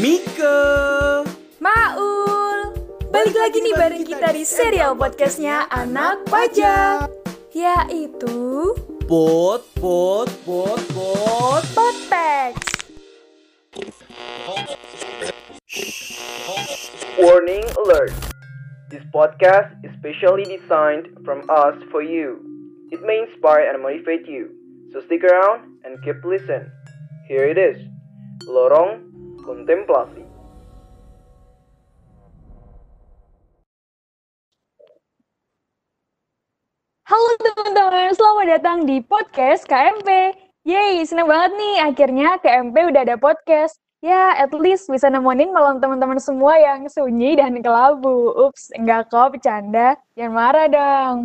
Mika Maul Balik lagi nih bareng kita di serial podcastnya Anak Pajak Yaitu Pot, pot, pot, pot Podpex Warning alert. This podcast is specially designed from us for you. It may inspire and motivate you. So stick around and keep listen. Here it is. Lorong Kontemplasi. Halo teman-teman, selamat datang di podcast KMP Yeay, seneng banget nih akhirnya KMP udah ada podcast Ya, at least bisa nemenin malam teman-teman semua yang sunyi dan kelabu Ups, enggak kok, bercanda Jangan marah dong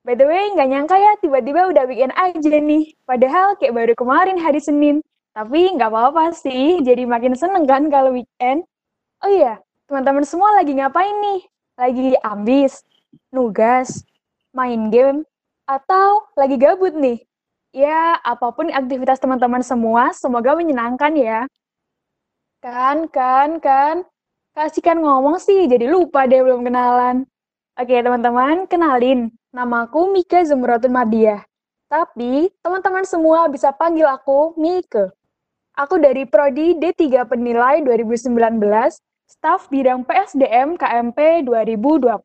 By the way, nggak nyangka ya tiba-tiba udah weekend aja nih. Padahal kayak baru kemarin hari Senin. Tapi nggak apa-apa sih, jadi makin seneng kan kalau weekend. Oh iya, teman-teman semua lagi ngapain nih? Lagi ambis, nugas, main game, atau lagi gabut nih? Ya, apa pun aktivitas teman-teman semua, semoga menyenangkan ya. Kan, kan, kan. Kasihkan ngomong sih, jadi lupa deh belum kenalan. Oke, teman-teman, kenalin. Namaku Mika Zumratun Madiah. Tapi, teman-teman semua bisa panggil aku Mika. Aku dari Prodi D3 Penilai 2019, staf bidang PSDM KMP 2020.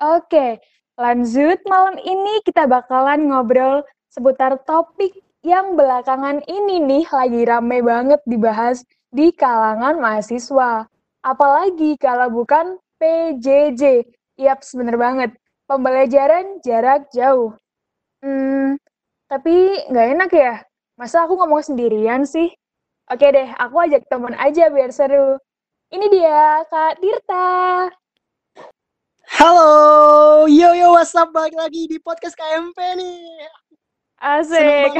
Oke, lanjut malam ini kita bakalan ngobrol seputar topik yang belakangan ini nih lagi rame banget dibahas di kalangan mahasiswa. Apalagi kalau bukan PJJ. Yap, bener banget. Pembelajaran jarak jauh. Hmm, tapi nggak enak ya? Masa aku ngomong sendirian sih? Oke deh, aku ajak temen aja biar seru. Ini dia, Kak Tirta. Halo, yo yo what's up balik lagi di podcast KMP nih. Asik.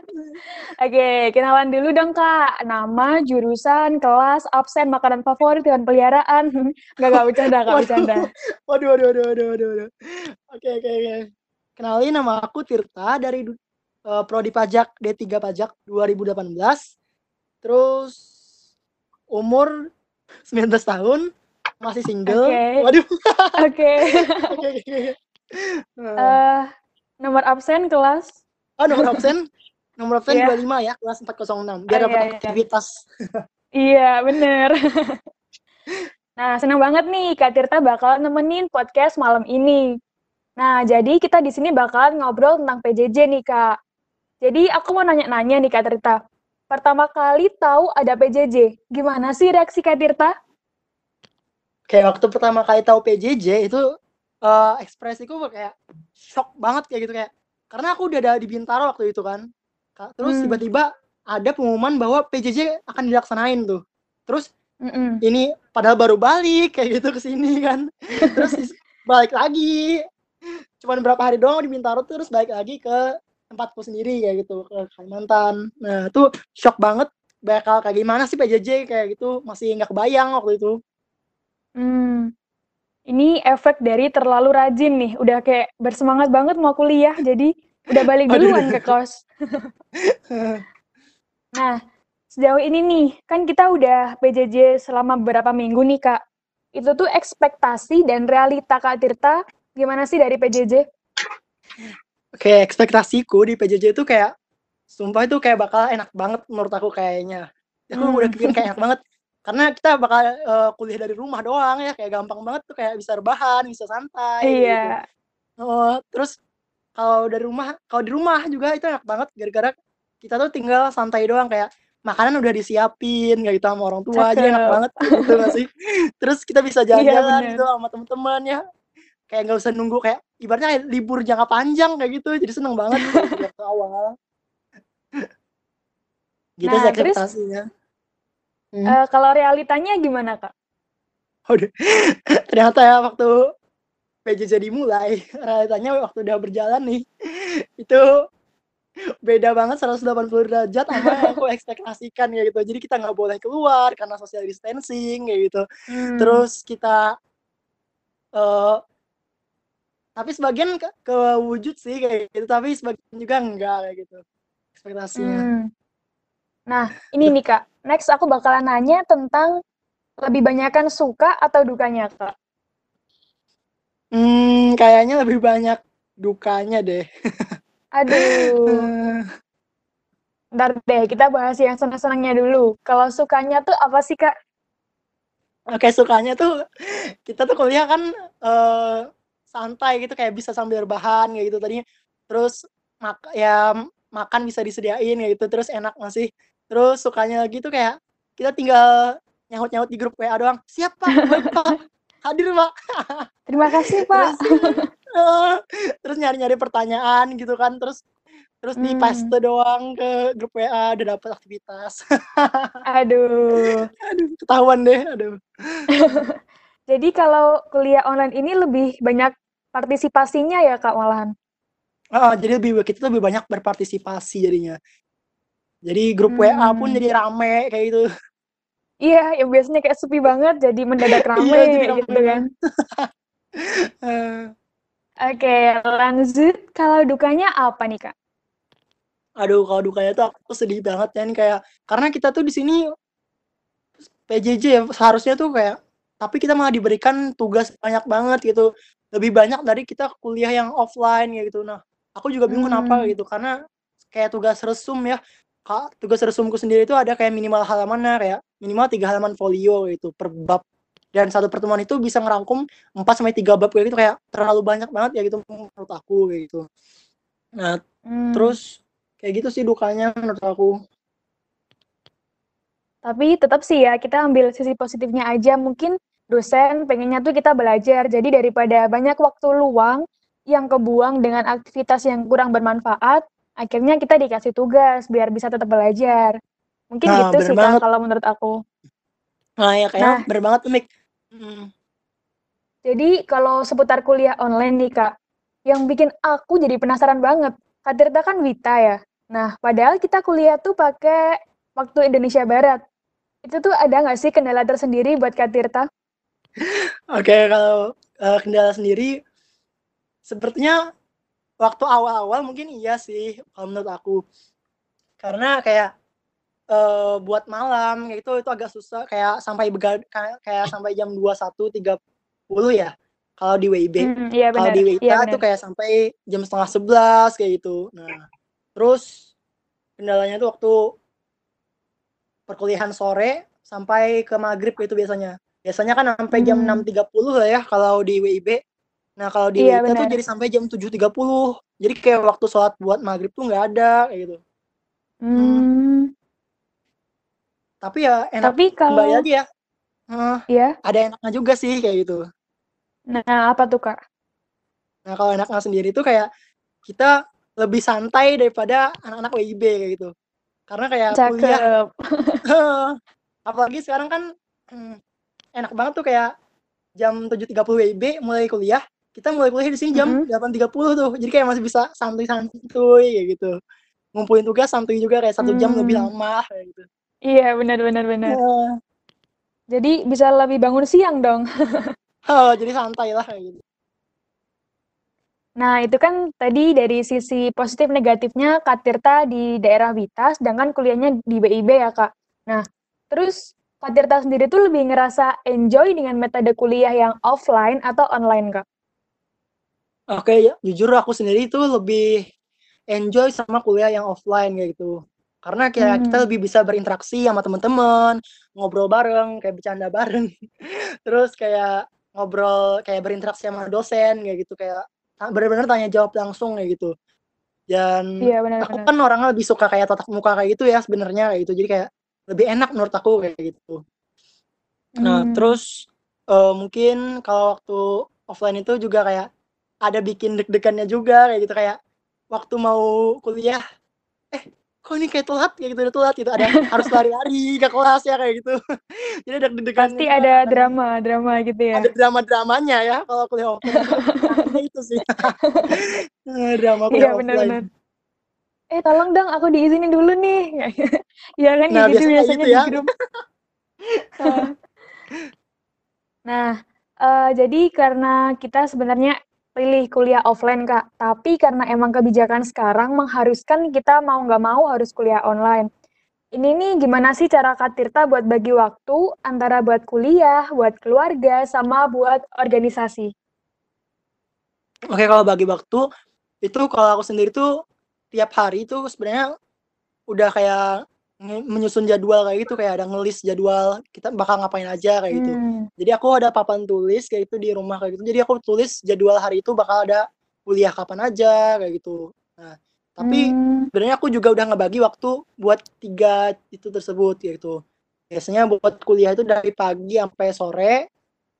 Oke, kenalan dulu dong Kak. Nama, jurusan, kelas, absen, makanan favorit, hewan peliharaan. Nggak, nggak bercanda, Waduh. bercanda. Waduh, waduh, waduh, waduh, waduh. Oke, oke, oke. Kenalin nama aku Tirta dari eh, Prodi Pajak D3 Pajak 2018. Terus umur 19 tahun, masih single. Oke. Waduh. Oke. Oke, oke, oke. Eh, Eh, nomor absen kelas. oh, nomor absen. Nomor absen Iya. 25 ya, kelas 406. Biar Oh, dapat iya, iya. aktivitas. Iya, bener. Nah, senang banget nih Kak Tirta bakal nemenin podcast malam ini. Nah, jadi kita di sini bakal ngobrol tentang PJJ nih, Kak. Jadi aku mau nanya-nanya nih Kak Tirta. Pertama kali tahu ada PJJ, gimana sih reaksi Kak Tirta? kayak waktu pertama kali tahu PJJ itu eh ekspresiku kayak shock banget kayak gitu kayak karena aku udah ada di Bintaro waktu itu kan Ka- terus Hmm. tiba-tiba ada pengumuman bahwa PJJ akan dilaksanain tuh terus Mm-mm. ini padahal baru balik kayak gitu ke sini kan terus balik lagi cuman berapa hari doang di Bintaro terus balik lagi ke tempatku sendiri kayak gitu ke Kalimantan nah itu shock banget bakal kayak gimana sih PJJ kayak gitu masih nggak kebayang waktu itu Hmm. Ini efek dari terlalu rajin nih, udah kayak bersemangat banget mau kuliah, jadi udah balik duluan ke kos. Nah, sejauh ini nih, kan kita udah PJJ selama beberapa minggu nih, Kak. Itu tuh ekspektasi dan realita Kak Tirta gimana sih dari PJJ? Oke, ekspektasiku di PJJ itu kayak sumpah itu kayak bakal enak banget menurut aku kayaknya. Aku Hmm. udah kepikiran kayak enak banget. Karena kita bakal eh, kuliah dari rumah doang ya, kayak gampang banget tuh kayak bisa rebahan, bisa santai gitu. Iya, Oh, terus kalau dari rumah, kalau di rumah juga itu enak banget gara-gara kita tuh tinggal santai doang kayak makanan udah disiapin kayak gitu sama orang tua aja enak banget gitu gak sih? Terus kita bisa Iya, jalan-jalan bener. gitu sama teman-teman ya. Kayak nggak usah nunggu kayak ibaratnya kayak libur jangka panjang kayak gitu. Jadi seneng banget gitu awal. Gitu Nah, ekspektasinya. Hmm. Eh, kalau realitanya gimana, Kak? Ternyata ya waktu PJJ dimulai, realitanya waktu udah berjalan nih, itu beda banget 180 derajat sama yang aku ekspektasikan kayak gitu. Jadi kita nggak boleh keluar karena social distancing kayak gitu. Hmm. Terus kita eh tapi sebagian ke, kewujud sih kayak gitu, tapi sebagian juga enggak kayak gitu ekspektasinya. Hmm. Nah, ini nih Kak. Next aku bakalan nanya tentang lebih banyakkan suka atau dukanya, Kak? Hmm, kayaknya lebih banyak dukanya deh. Aduh. Ntar deh, kita bahas yang senang-senangnya dulu. Kalau sukanya tuh apa sih, Kak? Oke, sukanya tuh kita tuh kuliah kan eh, santai gitu kayak bisa sambil rebahan kayak gitu tadinya. Terus mak ya makan bisa disediain kayak gitu terus enak masih. Terus sukanya lagi tuh kayak kita tinggal nyaut-nyaut di grup WA doang. Siap Pak, baik, Pak. Hadir Pak. Terima kasih, Pak. Terus nyari-nyari pertanyaan gitu kan terus terus di Hmm. paste doang ke grup WA udah dapet aktivitas. Aduh. aduh, ketahuan deh, aduh. Jadi kalau kuliah online ini lebih banyak partisipasinya ya, Kak, malahan? Heeh, jadi lebih kita lebih banyak berpartisipasi jadinya. Jadi grup WA pun Hmm. jadi rame kayak gitu. Iya, yang biasanya kayak sepi banget jadi mendadak rame Iya, jadi rame gitu kan. Eh, Oke, lanjut. Kalau dukanya apa nih, Kak? aduh kalau dukanya tuh aku sedih banget kan kayak karena kita tuh di sini PJJ ya seharusnya tuh kayak tapi kita malah diberikan tugas banyak banget gitu. Lebih banyak dari kita kuliah yang offline kayak gitu. Nah, aku juga bingung kenapa Hmm. gitu karena kayak tugas resum ya. Kak, tugas resumku sendiri itu ada kayak minimal halamannya kayak minimal tiga halaman folio gitu per bab. Dan satu pertemuan itu bisa ngerangkum 4 sampai 3 bab kayak gitu kayak terlalu banyak banget ya gitu menurut aku kayak gitu. Nah, Hmm. terus kayak gitu sih dukanya menurut aku. Tapi tetap sih ya, kita ambil sisi positifnya aja. Mungkin dosen pengennya tuh kita belajar. Jadi daripada banyak waktu luang yang kebuang dengan aktivitas yang kurang bermanfaat, akhirnya kita dikasih tugas biar bisa tetap belajar. Mungkin Nah, gitu sih, banget. kalau menurut aku. Nah, ya kayak Nah. bener banget tuh Mik. Mm. Jadi kalau seputar kuliah online nih, Kak, yang bikin aku jadi penasaran banget. Kak Tirta kan Wita ya. Nah, padahal kita kuliah tuh pakai waktu Indonesia Barat. Itu tuh ada nggak sih kendala tersendiri buat Kak Tirta? Oke, kalau eh, kendala sendiri sepertinya waktu awal-awal mungkin iya sih kalau menurut aku. Karena kayak eh, buat malam kayak itu itu agak susah kayak sampai begad kayak, kayak sampai jam 21.30 ya. Kalau di WIB. Hmm, iya Kalau di Iya WITA tuh benar. kayak sampai jam setengah sebelas kayak gitu. Nah, terus kendalanya tuh waktu perkuliahan sore sampai ke maghrib itu biasanya. Biasanya kan sampai jam Hmm. 6.30 lah ya kalau di WIB. Nah, kalau di Iya tuh jadi sampai jam 7.30. Jadi kayak waktu sholat buat maghrib tuh nggak ada kayak gitu. Hmm, Tapi ya enak tapi kembali kalau lagi ya. eh, ya, ada enaknya juga sih kayak gitu. nah apa tuh Kak? Nah, kalau enaknya sendiri tuh kayak kita lebih santai daripada anak-anak WIB kayak gitu. Karena kayak kuliah Cakep. apalagi sekarang kan hmm, enak banget tuh kayak jam 7.30 WIB mulai kuliah kita mulai kuliah di sini jam Mhm. 8.30 tuh jadi kayak masih bisa santuy-santuy kayak gitu ngumpulin tugas santuy juga kayak satu jam lebih Hmm. lama kayak gitu Iya benar benar benar. Nah, Jadi bisa lebih bangun siang dong. oh, jadi santai lah kayak gitu Nah, itu kan tadi dari sisi positif negatifnya Kak Tirta di daerah Wita, sedangkan kuliahnya di BIB ya, Kak. Nah, terus Kak Tirta sendiri tuh lebih ngerasa enjoy dengan metode kuliah yang offline atau online, Kak? oke ya jujur aku sendiri tuh lebih enjoy sama kuliah yang offline kayak gitu karena kayak kita Hmm. lebih bisa berinteraksi sama teman-teman ngobrol bareng kayak bercanda bareng terus kayak ngobrol kayak berinteraksi sama dosen kayak gitu kayak benar-benar tanya jawab langsung kayak gitu dan Iya, aku benar-benar. kan orangnya lebih suka kayak tatap muka kayak gitu ya sebenarnya kayak gitu jadi kayak lebih enak menurut aku kayak gitu. Nah Hmm. terus eh, mungkin kalau waktu offline itu juga kayak ada bikin deg-degannya juga kayak gitu kayak waktu mau kuliah eh kok ini kayak telat? Kayak gitu udah telat gitu. Ada harus lari-lari ke kelas ya kayak gitu. Jadi ada deg-degannya Pasti ada drama, drama gitu ya. ada drama-dramanya ya kalau kuliah offline. Itu Drama sih. Drama Iya, kuliah benar-benar. offline Eh, tolong dong aku diizinin dulu nih. Iya kan nah gitu biasanya biasanya gitu di ya grup. Heeh. Nah, eh, jadi karena kita sebenarnya pilih kuliah offline, Kak. Tapi karena emang kebijakan sekarang mengharuskan kita mau nggak mau harus kuliah online. Ini nih gimana sih cara Kak Tirta buat bagi waktu antara buat kuliah, buat keluarga, sama buat organisasi? Oke, kalau bagi waktu itu kalau aku sendiri tuh tiap hari itu sebenarnya udah kayak menyusun jadwal kayak gitu kayak ada ngelis jadwal kita bakal ngapain aja kayak gitu. Hmm, Jadi aku ada papan tulis kayak gitu di rumah kayak gitu. Jadi aku tulis jadwal hari itu bakal ada kuliah kapan aja kayak gitu. Nah, tapi hmm, sebenarnya aku juga udah ngebagi waktu buat tiga itu tersebut yaitu biasanya buat kuliah itu dari pagi sampai sore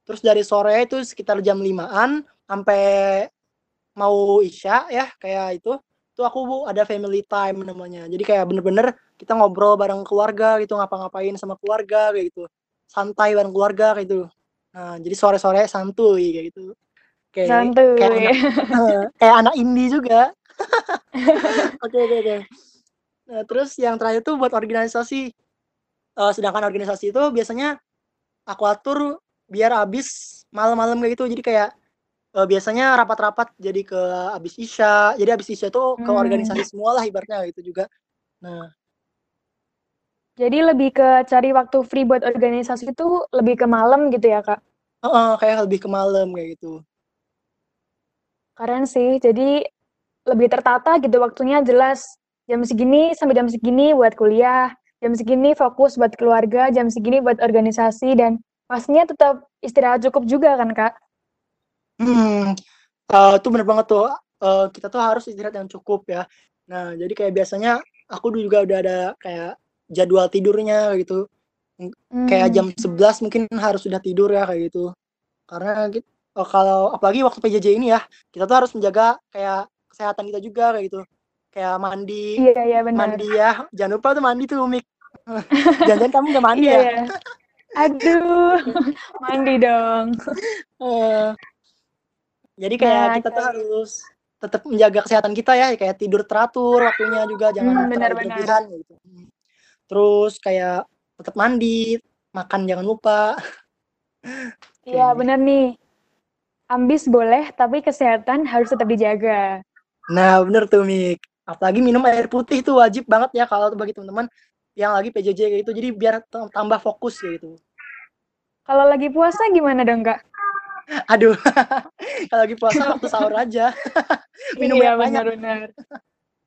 terus dari sore itu sekitar jam limaan sampai mau isya ya kayak itu itu aku Bu, ada family time namanya jadi kayak bener-bener kita ngobrol bareng keluarga gitu ngapa-ngapain sama keluarga kayak gitu santai bareng keluarga kayak gitu nah jadi sore-sore santuy kayak gitu kayak santuy. kayak anak, kayak anak indie juga Oke oke oke. Nah, terus yang terakhir tuh buat organisasi. Eh, sedangkan organisasi itu biasanya aku atur biar habis malam-malam kayak gitu. Jadi kayak eh, biasanya rapat-rapat jadi ke habis isya. Jadi habis isya tuh ke Hmm. organisasi semua lah ibaratnya gitu juga. Nah, Jadi lebih ke cari waktu free buat organisasi itu lebih ke malam gitu ya, Kak? heeh, kayak lebih ke malam kayak gitu. Keren sih. Jadi lebih tertata gitu waktunya jelas. Jam segini sampai jam segini buat kuliah, jam segini fokus buat keluarga, jam segini buat organisasi dan pastinya tetap istirahat cukup juga kan, Kak? Hmm, eh, itu bener banget tuh. Eh, kita tuh harus istirahat yang cukup ya. Nah, jadi kayak biasanya aku juga udah ada kayak jadwal tidurnya gitu. kayak Hmm. jam 11 mungkin harus sudah tidur ya kayak gitu. Karena gitu, oh, kalau apalagi waktu PJJ ini ya, kita tuh harus menjaga kayak kesehatan kita juga kayak gitu. Kayak mandi, Iya, iya benar. mandi ya. Jangan lupa tuh mandi tuh, Mik. Jangan-jangan kamu nggak mandi Iya, ya? iya. Aduh, mandi dong. Eh, jadi kayak Nah, kita tuh harus tetap menjaga kesehatan kita ya, kayak tidur teratur waktunya juga jangan Hmm, terlalu benar-benar. berlebihan gitu. Terus kayak tetap mandi, makan jangan lupa. Iya, Oke. benar nih. Ambis boleh, tapi kesehatan harus tetap dijaga. Nah, bener tuh, Mik. Apalagi minum air putih itu wajib banget ya kalau bagi teman-teman yang lagi PJJ kayak gitu. Jadi biar tambah fokus kayak gitu. Kalau lagi puasa gimana dong, Kak? Aduh, kalau lagi puasa waktu sahur aja. Minum Iya, yang banyak. benar-benar.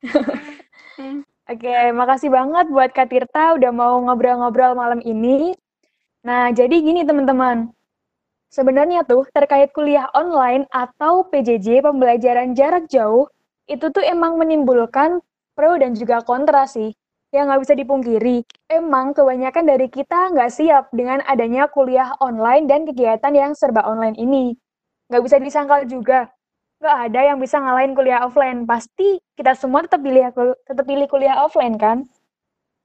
Oke, makasih banget buat Kak Tirta udah mau ngobrol-ngobrol malam ini. Nah, jadi gini teman-teman. Sebenarnya tuh terkait kuliah online atau PJJ pembelajaran jarak jauh, itu tuh emang menimbulkan pro dan juga kontra sih. Yang nggak bisa dipungkiri, emang kebanyakan dari kita nggak siap dengan adanya kuliah online dan kegiatan yang serba online ini. Nggak bisa disangkal juga, nggak ada yang bisa ngalahin kuliah offline. Pasti kita semua tetap pilih tetap pilih kuliah offline kan?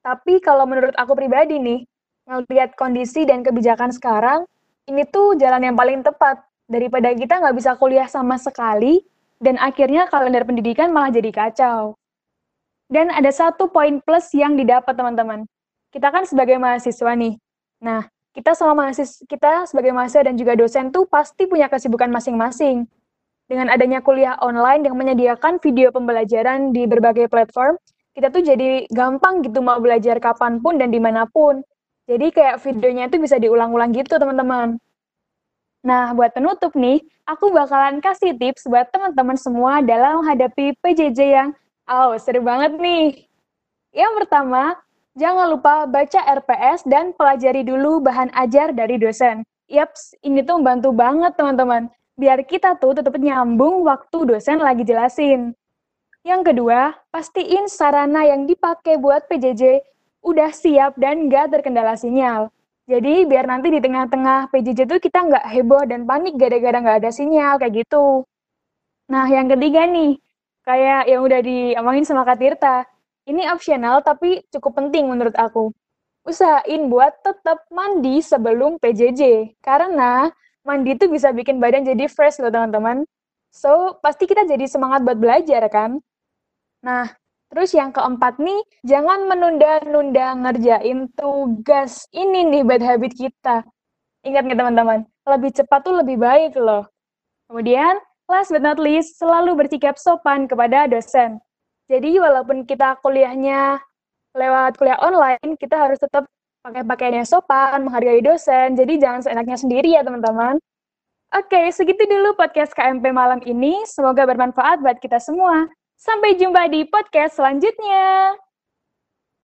Tapi kalau menurut aku pribadi nih, ngelihat kondisi dan kebijakan sekarang, ini tuh jalan yang paling tepat daripada kita nggak bisa kuliah sama sekali dan akhirnya kalender pendidikan malah jadi kacau. Dan ada satu poin plus yang didapat teman-teman. Kita kan sebagai mahasiswa nih. Nah, kita sama mahasiswa kita sebagai mahasiswa dan juga dosen tuh pasti punya kesibukan masing-masing. Dengan adanya kuliah online yang menyediakan video pembelajaran di berbagai platform, kita tuh jadi gampang gitu mau belajar kapan pun dan di mana pun. Jadi kayak videonya itu bisa diulang-ulang gitu teman-teman. Nah, buat penutup nih, aku bakalan kasih tips buat teman-teman semua dalam menghadapi PJJ yang, oh seru banget nih. Yang pertama, jangan lupa baca RPS dan pelajari dulu bahan ajar dari dosen. Yaps, ini tuh membantu banget teman-teman. Biar kita tuh tetap nyambung waktu dosen lagi jelasin. Yang kedua, pastiin sarana yang dipakai buat PJJ udah siap dan nggak terkendala sinyal. Jadi biar nanti di tengah-tengah PJJ tuh kita nggak heboh dan panik gara-gara nggak ada sinyal kayak gitu. Nah yang ketiga nih, kayak yang udah diomongin sama Kak Tirta, ini opsional tapi cukup penting menurut aku. Usahain buat tetap mandi sebelum PJJ, karena mandi itu bisa bikin badan jadi fresh loh teman-teman. So, pasti kita jadi semangat buat belajar kan? Nah, terus yang keempat nih, jangan menunda-nunda ngerjain tugas. Ini nih bad habit kita. Ingat nggak teman-teman? Lebih cepat tuh lebih baik loh. Kemudian, last but not least, selalu bersikap sopan kepada dosen. Jadi walaupun kita kuliahnya lewat kuliah online, kita harus tetap pakai pakaian yang sopan, menghargai dosen. Jadi jangan seenaknya sendiri ya teman-teman. Oke, segitu dulu podcast KMP malam ini. Semoga bermanfaat buat kita semua. Sampai jumpa di podcast selanjutnya.